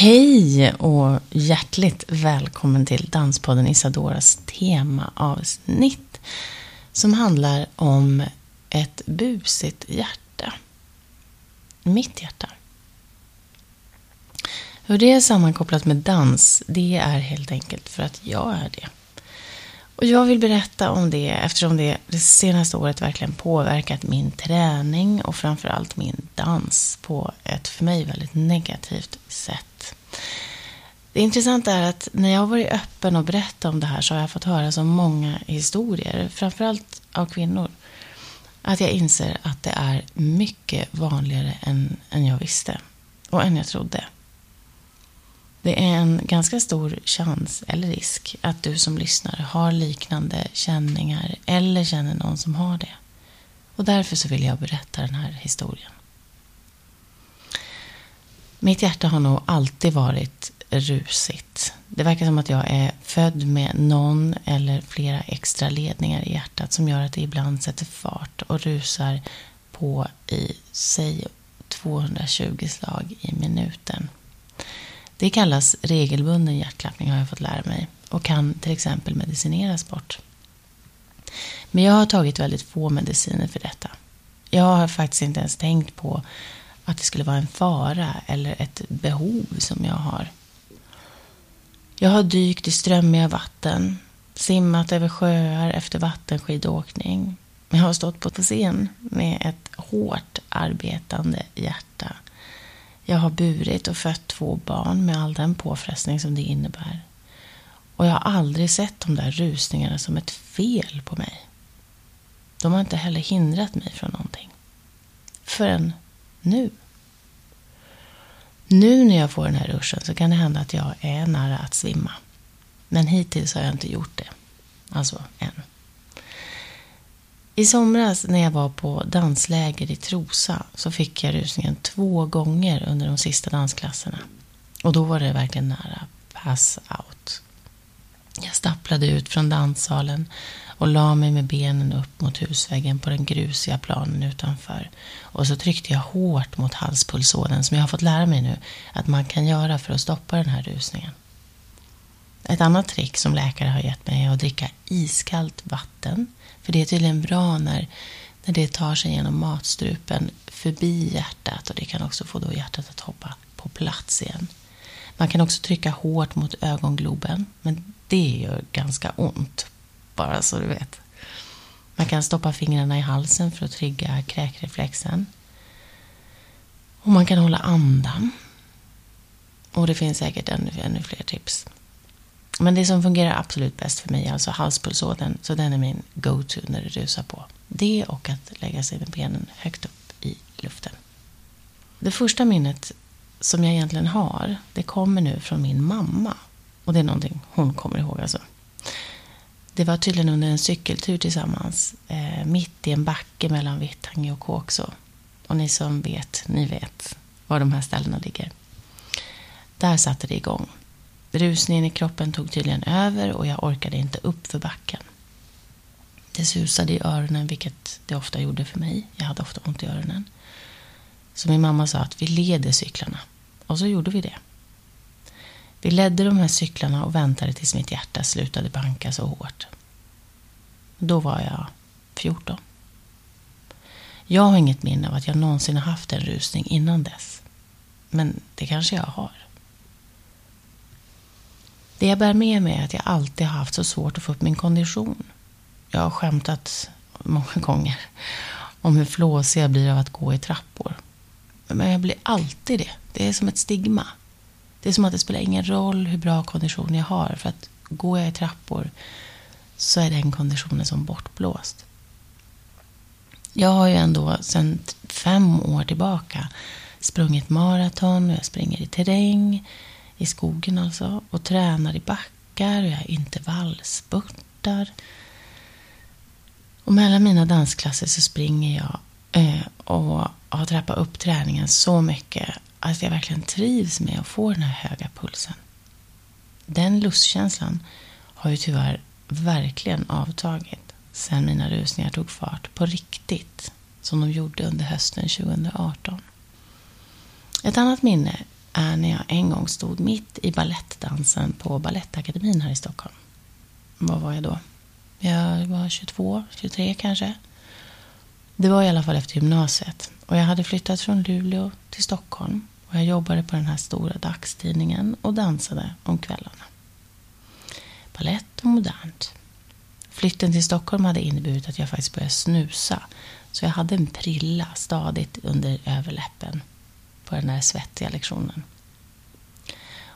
Hej och hjärtligt välkommen till Danspodden Isadoras temaavsnitt som handlar om ett busigt hjärta. Mitt hjärta. Hur det är sammankopplat med dans, det är helt enkelt för att jag är det. Och jag vill berätta om det eftersom det det senaste året verkligen påverkat min träning och framförallt min dans på ett för mig väldigt negativt sätt. Det intressanta är att när jag har varit öppen och berättat om det här så har jag fått höra så många historier, framförallt av kvinnor, att jag inser att det är mycket vanligare än, än jag visste och än jag trodde. Det är en ganska stor chans eller risk att du som lyssnar har liknande känningar eller känner någon som har det. Och därför så vill jag berätta den här historien. Mitt hjärta har nog alltid varit rusigt. Det verkar som att jag är född med någon eller flera extra ledningar i hjärtat som gör att det ibland sätter fart och rusar på i, säg 220 slag i minuten. Det kallas regelbunden hjärtklappning har jag fått lära mig och kan till exempel medicineras bort. Men jag har tagit väldigt få mediciner för detta. Jag har faktiskt inte ens tänkt på att det skulle vara en fara eller ett behov som jag har. Jag har dykt i strömmiga vatten, simmat över sjöar efter vattenskidåkning. Jag har stått på scen med ett hårt arbetande hjärta jag har burit och fött två barn med all den påfrestning som det innebär. Och jag har aldrig sett de där rusningarna som ett fel på mig. De har inte heller hindrat mig från någonting. Förrän nu. Nu när jag får den här ruschen så kan det hända att jag är nära att svimma. Men hittills har jag inte gjort det. Alltså än. I somras när jag var på dansläger i Trosa så fick jag rusningen två gånger under de sista dansklasserna. Och då var det verkligen nära pass out. Jag stapplade ut från danssalen och la mig med benen upp mot husväggen på den grusiga planen utanför. Och så tryckte jag hårt mot halspulsådern som jag har fått lära mig nu att man kan göra för att stoppa den här rusningen. Ett annat trick som läkare har gett mig är att dricka iskallt vatten för det är tydligen bra när, när det tar sig genom matstrupen förbi hjärtat och det kan också få då hjärtat att hoppa på plats igen. Man kan också trycka hårt mot ögongloben, men det gör ganska ont, bara så du vet. Man kan stoppa fingrarna i halsen för att trigga kräkreflexen. Och man kan hålla andan. Och det finns säkert ännu, ännu fler tips. Men det som fungerar absolut bäst för mig är alltså halspulsådern. Så den är min go-to när det rusar på. Det och att lägga sig med benen högt upp i luften. Det första minnet som jag egentligen har, det kommer nu från min mamma. Och det är någonting hon kommer ihåg alltså. Det var tydligen under en cykeltur tillsammans. Eh, mitt i en backe mellan Vittangi och Kåkså. Och ni som vet, ni vet var de här ställena ligger. Där satte det igång. Rusningen i kroppen tog tydligen över och jag orkade inte upp för backen. Det susade i öronen, vilket det ofta gjorde för mig. Jag hade ofta ont i öronen. Så min mamma sa att vi leder cyklarna. Och så gjorde vi det. Vi ledde de här cyklarna och väntade tills mitt hjärta slutade banka så hårt. Då var jag 14. Jag har inget minne av att jag någonsin har haft en rusning innan dess. Men det kanske jag har. Det jag bär med mig är att jag alltid har haft så svårt att få upp min kondition. Jag har skämtat många gånger om hur flåsig jag blir av att gå i trappor. Men jag blir alltid det. Det är som ett stigma. Det är som att det spelar ingen roll hur bra kondition jag har. För att går jag i trappor så är den konditionen som bortblåst. Jag har ju ändå sedan fem år tillbaka sprungit maraton, och jag springer i terräng, i skogen alltså. Och tränar i backar och jag intervallspurtar. Och mellan mina dansklasser så springer jag eh, och har trappat upp träningen så mycket att jag verkligen trivs med att få den här höga pulsen. Den lustkänslan har ju tyvärr verkligen avtagit sen mina rusningar tog fart på riktigt, som de gjorde under hösten 2018. Ett annat minne är när jag en gång stod mitt i ballettdansen på Balettakademin här i Stockholm. Vad var jag då? Jag var 22, 23 kanske. Det var i alla fall efter gymnasiet och jag hade flyttat från Luleå till Stockholm och jag jobbade på den här stora dagstidningen och dansade om kvällarna. Ballett och modernt. Flytten till Stockholm hade inneburit att jag faktiskt började snusa. Så jag hade en prilla stadigt under överläppen på den där svettiga lektionen.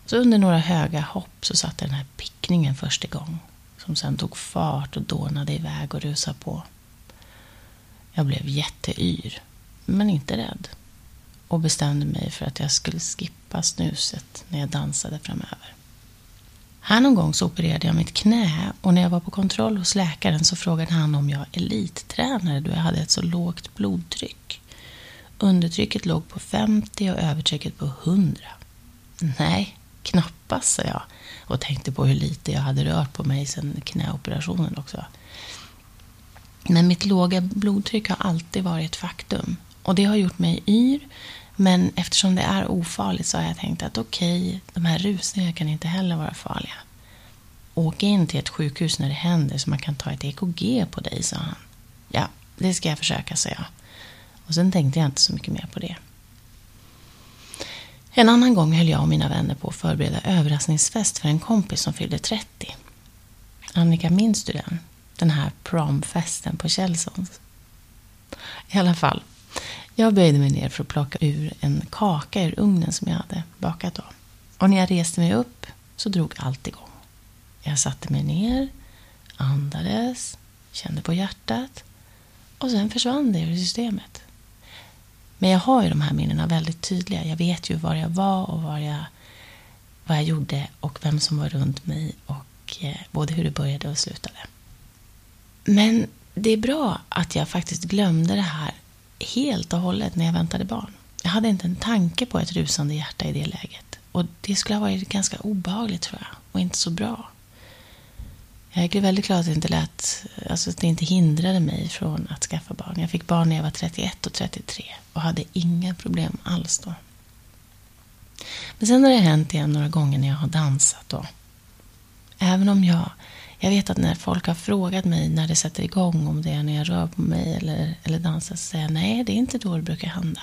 Så under några höga hopp så satte den här pickningen först igång. Som sen tog fart och dånade iväg och rusade på. Jag blev jätteyr, men inte rädd. Och bestämde mig för att jag skulle skippa snuset när jag dansade framöver. Här någon gång så opererade jag mitt knä och när jag var på kontroll hos läkaren så frågade han om jag elittränare då jag hade ett så lågt blodtryck. Undertrycket låg på 50 och övertrycket på 100. Nej, knappast, sa jag och tänkte på hur lite jag hade rört på mig sedan knäoperationen också. Men mitt låga blodtryck har alltid varit ett faktum. Och det har gjort mig yr. Men eftersom det är ofarligt så har jag tänkt att okej, okay, de här rusningarna kan inte heller vara farliga. Åk in till ett sjukhus när det händer så man kan ta ett EKG på dig, sa han. Ja, det ska jag försöka, sa jag. Och sen tänkte jag inte så mycket mer på det. En annan gång höll jag och mina vänner på att förbereda överraskningsfest för en kompis som fyllde 30. Annika, minns du den? Den här promfesten på Kjellsons. I alla fall, jag böjde mig ner för att plocka ur en kaka ur ugnen som jag hade bakat av. Och när jag reste mig upp så drog allt igång. Jag satte mig ner, andades, kände på hjärtat och sen försvann det ur systemet. Men jag har ju de här minnena väldigt tydliga. Jag vet ju var jag var och var jag, vad jag gjorde och vem som var runt mig och eh, både hur det började och slutade. Men det är bra att jag faktiskt glömde det här helt och hållet när jag väntade barn. Jag hade inte en tanke på ett rusande hjärta i det läget. Och det skulle ha varit ganska obehagligt tror jag. Och inte så bra. Jag är väldigt glad att det inte lät, alltså att det inte hindrade mig från att skaffa barn. Jag fick barn när jag var 31 och 33 och hade inga problem alls då. Men sen har det hänt igen några gånger när jag har dansat då. Även om jag jag vet att när folk har frågat mig när det sätter igång, om det är när jag rör på mig eller, eller dansar, så säger jag nej, det är inte då det brukar hända.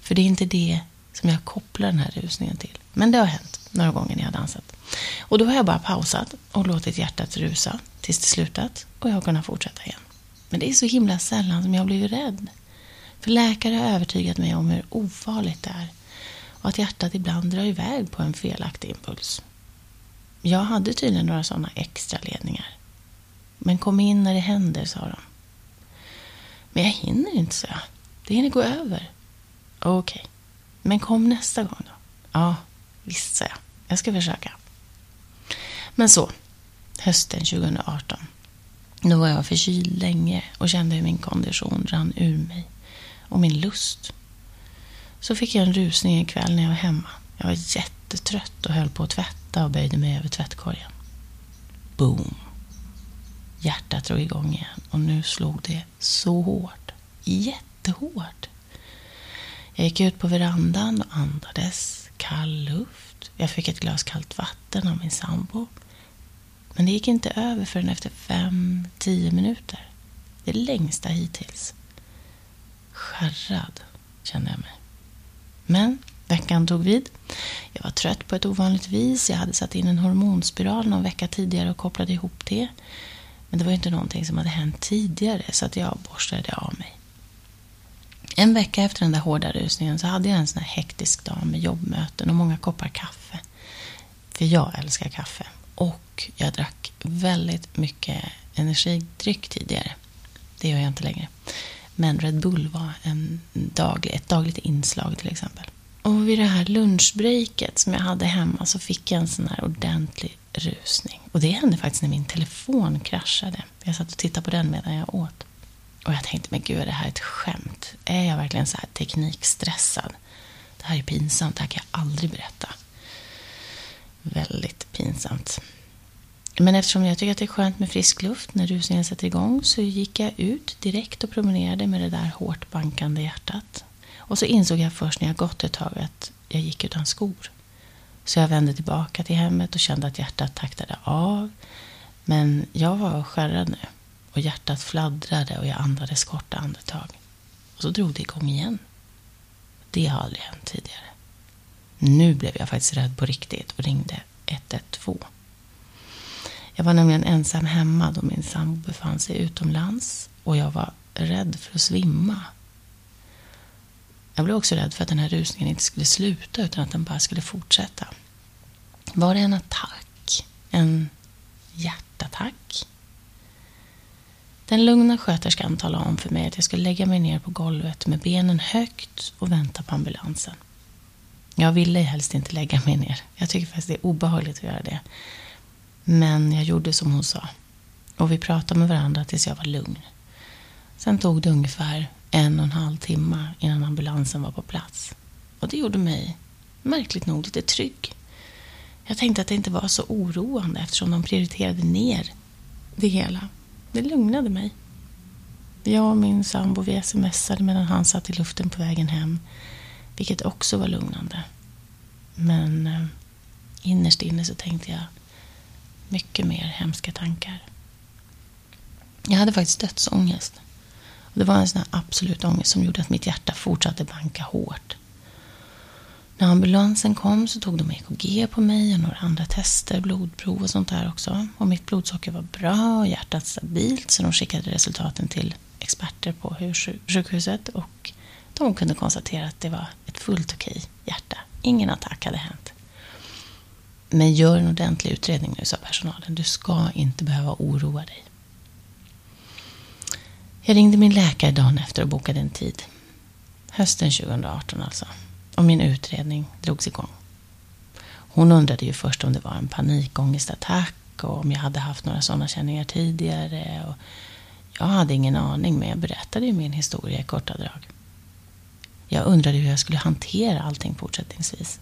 För det är inte det som jag kopplar den här rusningen till. Men det har hänt några gånger när jag har dansat. Och då har jag bara pausat och låtit hjärtat rusa tills det slutat och jag har kunnat fortsätta igen. Men det är så himla sällan som jag har blivit rädd. För läkare har övertygat mig om hur ofarligt det är och att hjärtat ibland drar iväg på en felaktig impuls. Jag hade tydligen några sådana extra ledningar. Men kom in när det händer, sa de. Men jag hinner inte, sa jag. Det hinner gå över. Okej. Okay. Men kom nästa gång då. Ja, visst, sa jag. Jag ska försöka. Men så, hösten 2018. Då var jag förkyld länge och kände hur min kondition rann ur mig. Och min lust. Så fick jag en rusning en kväll när jag var hemma. Jag var jättetrött och höll på att tvätta och böjde mig över tvättkorgen. Boom! Hjärtat drog igång igen och nu slog det så hårt. Jättehårt. Jag gick ut på verandan och andades kall luft. Jag fick ett glas kallt vatten av min sambo. Men det gick inte över förrän efter fem, tio minuter. Det längsta hittills. Skärrad kände jag mig. Men Veckan tog vid. Jag var trött på ett ovanligt vis. Jag hade satt in en hormonspiral någon vecka tidigare och kopplade ihop det. Men det var ju inte någonting som hade hänt tidigare så att jag borstade av mig. En vecka efter den där hårda rusningen så hade jag en sån här hektisk dag med jobbmöten och många koppar kaffe. För jag älskar kaffe. Och jag drack väldigt mycket energidryck tidigare. Det gör jag inte längre. Men Red Bull var en daglig, ett dagligt inslag till exempel. Och vid det här lunchbreaket som jag hade hemma så fick jag en sån här ordentlig rusning. Och det hände faktiskt när min telefon kraschade. Jag satt och tittade på den medan jag åt. Och jag tänkte, men gud, är det här ett skämt? Är jag verkligen så här teknikstressad? Det här är pinsamt, det här kan jag aldrig berätta. Väldigt pinsamt. Men eftersom jag tycker att det är skönt med frisk luft när rusningen sätter igång så gick jag ut direkt och promenerade med det där hårt bankande hjärtat. Och så insåg jag först när jag gått ett tag att jag gick utan skor. Så jag vände tillbaka till hemmet och kände att hjärtat taktade av. Men jag var skärrad nu och hjärtat fladdrade och jag andades korta andetag. Och så drog det igång igen. Det har aldrig hänt tidigare. Nu blev jag faktiskt rädd på riktigt och ringde 112. Jag var nämligen ensam hemma då min sambo befann sig utomlands och jag var rädd för att svimma. Jag blev också rädd för att den här rusningen inte skulle sluta utan att den bara skulle fortsätta. Var det en attack? En hjärtattack? Den lugna sköterskan talade om för mig att jag skulle lägga mig ner på golvet med benen högt och vänta på ambulansen. Jag ville helst inte lägga mig ner. Jag tycker faktiskt det är obehagligt att göra det. Men jag gjorde som hon sa. Och vi pratade med varandra tills jag var lugn. Sen tog det ungefär en och en halv timme innan ambulansen var på plats. Och det gjorde mig, märkligt nog, lite trygg. Jag tänkte att det inte var så oroande eftersom de prioriterade ner det hela. Det lugnade mig. Jag och min sambo vi smsade medan han satt i luften på vägen hem. Vilket också var lugnande. Men eh, innerst inne så tänkte jag mycket mer hemska tankar. Jag hade faktiskt dödsångest. Det var en sån här absolut ångest som gjorde att mitt hjärta fortsatte banka hårt. När ambulansen kom så tog de EKG på mig och några andra tester, blodprov och sånt där också. Och mitt blodsocker var bra och hjärtat stabilt så de skickade resultaten till experter på sjukhuset och de kunde konstatera att det var ett fullt okej hjärta. Ingen attack hade hänt. Men gör en ordentlig utredning nu, sa personalen. Du ska inte behöva oroa dig. Jag ringde min läkare dagen efter och bokade en tid. Hösten 2018 alltså. Och min utredning drogs igång. Hon undrade ju först om det var en panikångestattack och om jag hade haft några sådana känningar tidigare. Och jag hade ingen aning, men jag berättade ju min historia i korta drag. Jag undrade hur jag skulle hantera allting fortsättningsvis.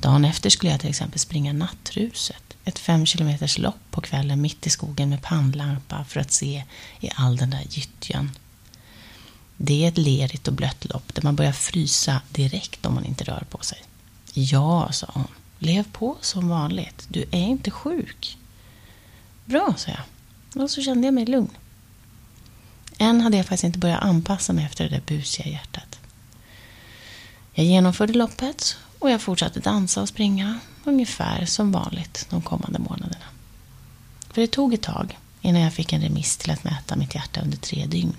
Dagen efter skulle jag till exempel springa nattruset. Ett fem kilometers lopp på kvällen mitt i skogen med pannlampa för att se i all den där gyttjan. Det är ett lerigt och blött lopp där man börjar frysa direkt om man inte rör på sig. Ja, sa hon. Lev på som vanligt. Du är inte sjuk. Bra, sa jag. Och så kände jag mig lugn. Än hade jag faktiskt inte börjat anpassa mig efter det där busiga hjärtat. Jag genomförde loppet och jag fortsatte dansa och springa ungefär som vanligt de kommande månaderna. För det tog ett tag innan jag fick en remiss till att mäta mitt hjärta under tre dygn.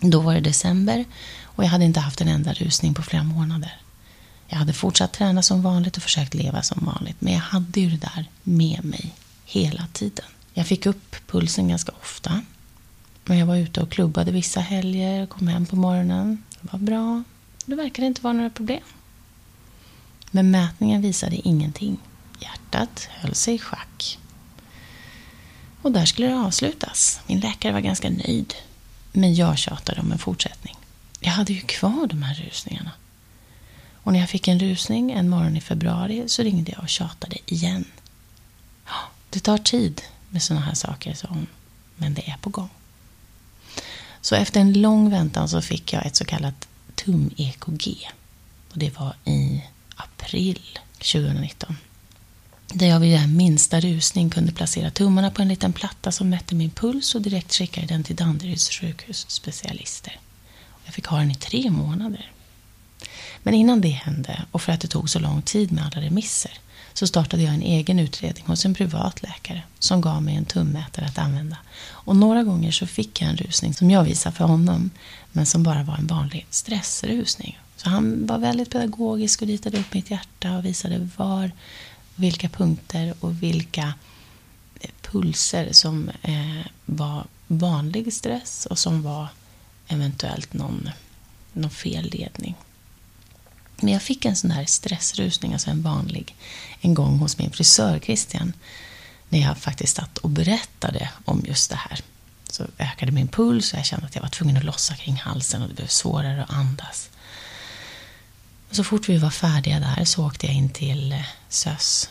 Då var det december och jag hade inte haft en enda rusning på flera månader. Jag hade fortsatt träna som vanligt och försökt leva som vanligt, men jag hade ju det där med mig hela tiden. Jag fick upp pulsen ganska ofta. Men jag var ute och klubbade vissa helger, kom hem på morgonen. Det var bra. Det verkade inte vara några problem. Men mätningen visade ingenting. Hjärtat höll sig i schack. Och där skulle det avslutas. Min läkare var ganska nöjd. Men jag tjatade om en fortsättning. Jag hade ju kvar de här rusningarna. Och när jag fick en rusning en morgon i februari så ringde jag och tjatade igen. Ja, det tar tid med sådana här saker, sa hon. Men det är på gång. Så efter en lång väntan så fick jag ett så kallat tum-EKG. Och det var i april 2019. Där jag vid den minsta rusning kunde placera tummarna på en liten platta som mätte min puls och direkt skickade den till Danderyds sjukhus specialister. Jag fick ha den i tre månader. Men innan det hände, och för att det tog så lång tid med alla remisser, så startade jag en egen utredning hos en privat läkare som gav mig en tummätare att använda. Och några gånger så fick jag en rusning som jag visade för honom, men som bara var en vanlig stressrusning. Så han var väldigt pedagogisk och ritade upp mitt hjärta och visade var, vilka punkter och vilka eh, pulser som eh, var vanlig stress och som var eventuellt någon, någon felledning. Men jag fick en sån här stressrusning, alltså en vanlig, en gång hos min frisör Christian. När jag faktiskt satt och berättade om just det här. Så ökade min puls och jag kände att jag var tvungen att lossa kring halsen och det blev svårare att andas. Så fort vi var färdiga där så åkte jag in till eh, SÖS,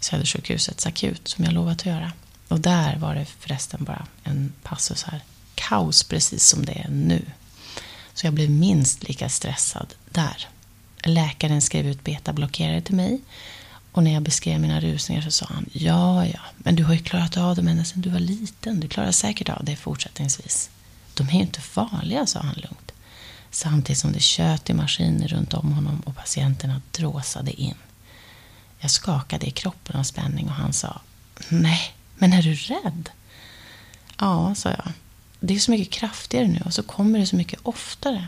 Södersjukhusets akut, som jag lovat att göra. Och där var det förresten bara en passus här. Kaos precis som det är nu. Så jag blev minst lika stressad där. Läkaren skrev ut betablockerare till mig. Och när jag beskrev mina rusningar så sa han, ja, ja, men du har ju klarat av dem ända sedan du var liten. Du klarar säkert av det fortsättningsvis. De är ju inte farliga, sa han lugnt. Samtidigt som det tjöt i maskiner runt om honom och patienterna dråsade in. Jag skakade i kroppen av spänning och han sa, nej, men är du rädd? Ja, sa jag. Det är så mycket kraftigare nu och så kommer det så mycket oftare.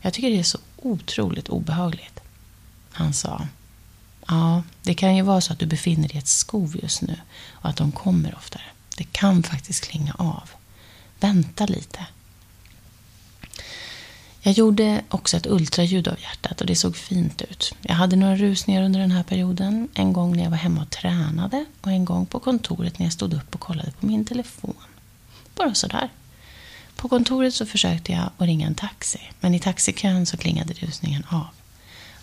Jag tycker det är så otroligt obehagligt. Han sa, ja, det kan ju vara så att du befinner dig i ett skov just nu och att de kommer oftare. Det kan faktiskt klinga av. Vänta lite. Jag gjorde också ett ultraljud av hjärtat och det såg fint ut. Jag hade några rusningar under den här perioden. En gång när jag var hemma och tränade och en gång på kontoret när jag stod upp och kollade på min telefon. Bara sådär. På kontoret så försökte jag att ringa en taxi, men i taxikön så klingade rusningen av.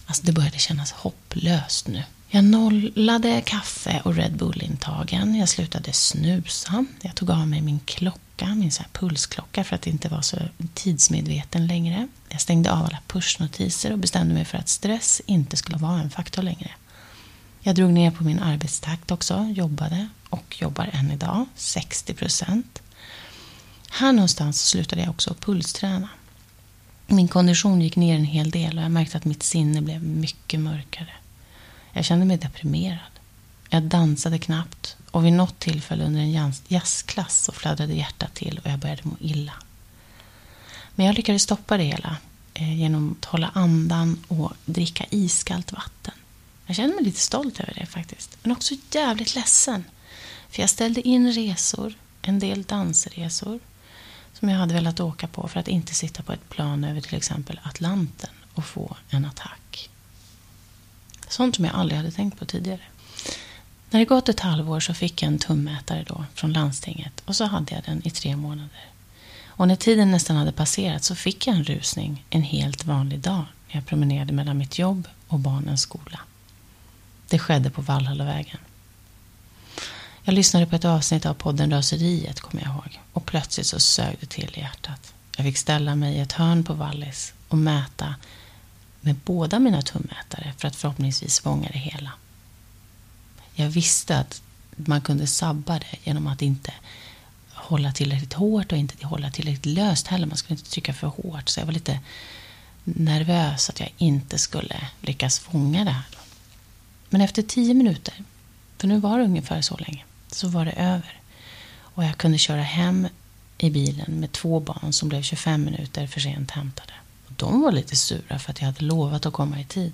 Alltså det började kännas hopplöst nu. Jag nollade kaffe och Red Bull-intagen. Jag slutade snusa. Jag tog av mig min klocka, min så pulsklocka för att inte vara så tidsmedveten längre. Jag stängde av alla pushnotiser och bestämde mig för att stress inte skulle vara en faktor längre. Jag drog ner på min arbetstakt också, jobbade och jobbar än idag, 60 procent. Här någonstans slutade jag också pulsträna. Min kondition gick ner en hel del och jag märkte att mitt sinne blev mycket mörkare. Jag kände mig deprimerad. Jag dansade knappt och vid något tillfälle under en jazzklass så fladdrade hjärtat till och jag började må illa. Men jag lyckades stoppa det hela eh, genom att hålla andan och dricka iskallt vatten. Jag kände mig lite stolt över det faktiskt, men också jävligt ledsen. För jag ställde in resor, en del dansresor, som jag hade velat åka på för att inte sitta på ett plan över till exempel Atlanten och få en attack. Sånt som jag aldrig hade tänkt på tidigare. När det gått ett halvår så fick jag en tummätare då från landstinget och så hade jag den i tre månader. Och när tiden nästan hade passerat så fick jag en rusning en helt vanlig dag när jag promenerade mellan mitt jobb och barnens skola. Det skedde på Valhallavägen. Jag lyssnade på ett avsnitt av podden Raseriet, kommer jag ihåg. Och plötsligt så sög det till i hjärtat. Jag fick ställa mig i ett hörn på Wallis och mäta med båda mina tummätare för att förhoppningsvis fånga det hela. Jag visste att man kunde sabba det genom att inte hålla tillräckligt hårt och inte hålla tillräckligt löst heller. Man skulle inte trycka för hårt. Så jag var lite nervös att jag inte skulle lyckas fånga det här. Men efter tio minuter, för nu var det ungefär så länge, så var det över. Och jag kunde köra hem i bilen med två barn som blev 25 minuter för sent hämtade. Och de var lite sura för att jag hade lovat att komma i tid.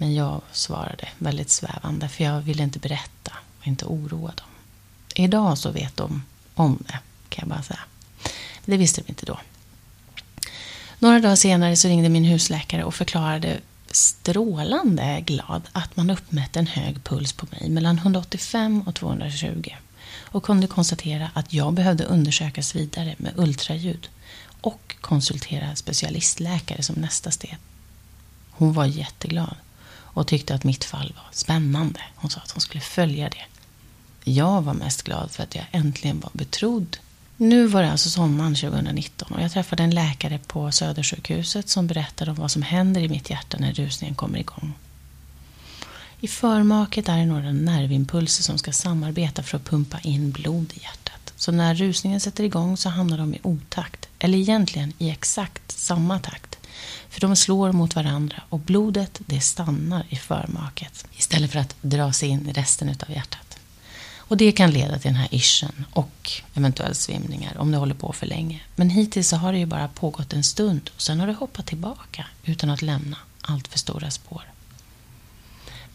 Men jag svarade väldigt svävande för jag ville inte berätta och inte oroa dem. Idag så vet de om det, kan jag bara säga. Det visste de inte då. Några dagar senare så ringde min husläkare och förklarade strålande glad att man uppmätt en hög puls på mig mellan 185 och 220 och kunde konstatera att jag behövde undersökas vidare med ultraljud och konsultera specialistläkare som nästa steg. Hon var jätteglad och tyckte att mitt fall var spännande. Hon sa att hon skulle följa det. Jag var mest glad för att jag äntligen var betrodd nu var det alltså sommaren 2019 och jag träffade en läkare på Södersjukhuset som berättade om vad som händer i mitt hjärta när rusningen kommer igång. I förmaket är det några nervimpulser som ska samarbeta för att pumpa in blod i hjärtat. Så när rusningen sätter igång så hamnar de i otakt, eller egentligen i exakt samma takt. För de slår mot varandra och blodet det stannar i förmaket istället för att dra sig in i resten av hjärtat. Och det kan leda till den här ischen och eventuellt svimningar om det håller på för länge. Men hittills så har det ju bara pågått en stund och sen har det hoppat tillbaka utan att lämna allt för stora spår.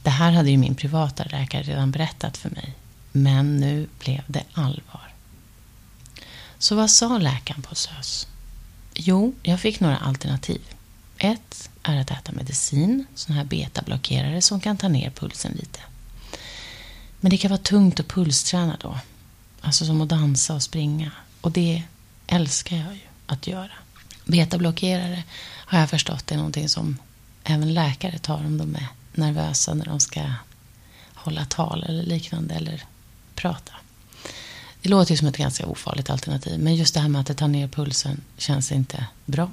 Det här hade ju min privata läkare redan berättat för mig. Men nu blev det allvar. Så vad sa läkaren på SÖS? Jo, jag fick några alternativ. Ett, är att äta medicin, sån här betablockerare som kan ta ner pulsen lite. Men det kan vara tungt att pulsträna då. Alltså som att dansa och springa. Och det älskar jag ju att göra. Betablockerare har jag förstått är någonting som även läkare tar om de är nervösa när de ska hålla tal eller liknande eller prata. Det låter ju som ett ganska ofarligt alternativ, men just det här med att det tar ner pulsen känns inte bra.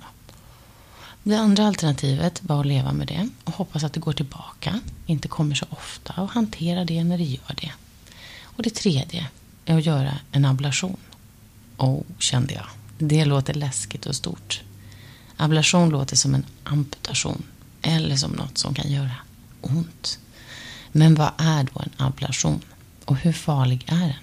Det andra alternativet var att leva med det och hoppas att det går tillbaka, inte kommer så ofta och hantera det när det gör det. Och det tredje är att göra en ablation. Oh, kände jag. Det låter läskigt och stort. Ablation låter som en amputation eller som något som kan göra ont. Men vad är då en ablation? Och hur farlig är den?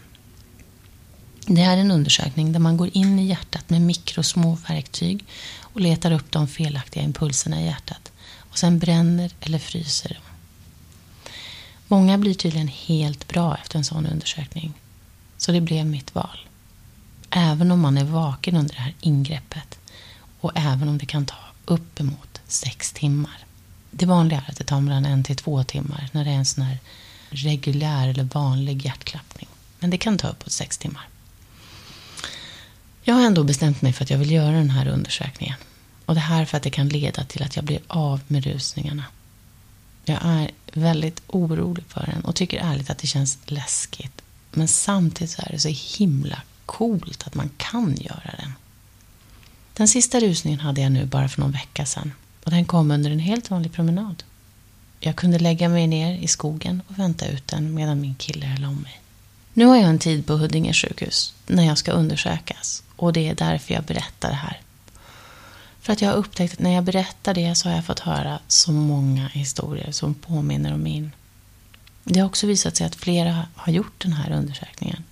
Det här är en undersökning där man går in i hjärtat med mikrosmå verktyg och letar upp de felaktiga impulserna i hjärtat och sen bränner eller fryser dem. Många blir tydligen helt bra efter en sån undersökning. Så det blev mitt val. Även om man är vaken under det här ingreppet och även om det kan ta uppemot sex timmar. Det vanliga är att det tar mellan en till två timmar när det är en sån här reguljär eller vanlig hjärtklappning. Men det kan ta uppåt sex timmar. Jag har ändå bestämt mig för att jag vill göra den här undersökningen. Och det här för att det kan leda till att jag blir av med rusningarna. Jag är väldigt orolig för den och tycker ärligt att det känns läskigt. Men samtidigt så är det så himla coolt att man kan göra den. Den sista rusningen hade jag nu bara för någon vecka sedan. Och den kom under en helt vanlig promenad. Jag kunde lägga mig ner i skogen och vänta ut den medan min kille höll om mig. Nu har jag en tid på Huddinge sjukhus när jag ska undersökas och det är därför jag berättar det här. För att jag har upptäckt att när jag berättar det så har jag fått höra så många historier som påminner om min. Det har också visat sig att flera har gjort den här undersökningen.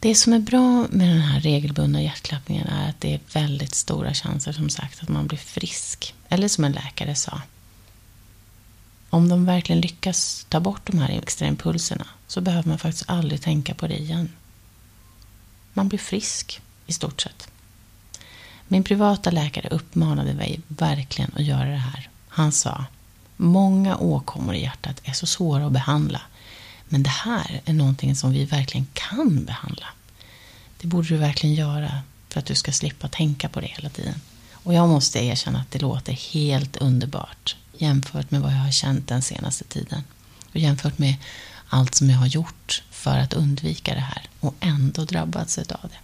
Det som är bra med den här regelbundna hjärtklappningen är att det är väldigt stora chanser som sagt att man blir frisk. Eller som en läkare sa. Om de verkligen lyckas ta bort de här extra impulserna så behöver man faktiskt aldrig tänka på det igen. Man blir frisk i stort sett. Min privata läkare uppmanade mig verkligen att göra det här. Han sa, många åkommor i hjärtat är så svåra att behandla. Men det här är någonting som vi verkligen kan behandla. Det borde du verkligen göra för att du ska slippa tänka på det hela tiden. Och jag måste erkänna att det låter helt underbart jämfört med vad jag har känt den senaste tiden. Och jämfört med allt som jag har gjort för att undvika det här och ändå drabbats av det.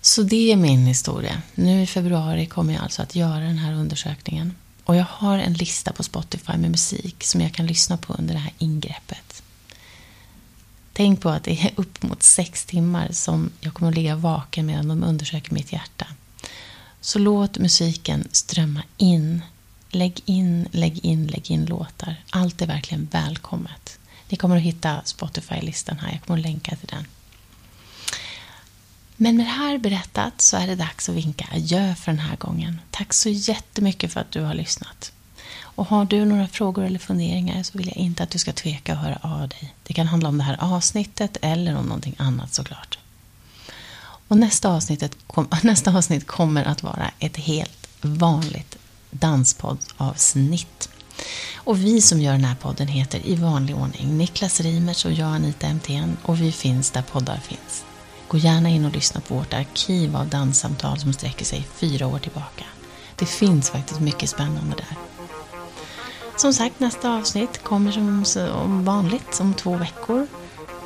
Så det är min historia. Nu i februari kommer jag alltså att göra den här undersökningen. Och jag har en lista på Spotify med musik som jag kan lyssna på under det här ingreppet. Tänk på att det är upp mot sex timmar som jag kommer att ligga vaken medan de undersöker mitt hjärta. Så låt musiken strömma in. Lägg in, lägg in, lägg in låtar. Allt är verkligen välkommet. Ni kommer att hitta Spotify-listan här. Jag kommer att länka till den. Men med det här berättat så är det dags att vinka adjö för den här gången. Tack så jättemycket för att du har lyssnat. Och har du några frågor eller funderingar så vill jag inte att du ska tveka att höra av dig. Det kan handla om det här avsnittet eller om någonting annat såklart. Och nästa, avsnittet kom, nästa avsnitt kommer att vara ett helt vanligt danspoddavsnitt. Och vi som gör den här podden heter i vanlig ordning Niklas Rimers och jag Anita MTN och vi finns där poddar finns. Gå gärna in och lyssna på vårt arkiv av danssamtal som sträcker sig fyra år tillbaka. Det finns faktiskt mycket spännande där. Som sagt, nästa avsnitt kommer som vanligt om två veckor.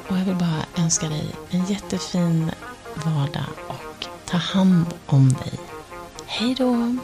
Och jag vill bara önska dig en jättefin vardag och ta hand om dig. Hej då!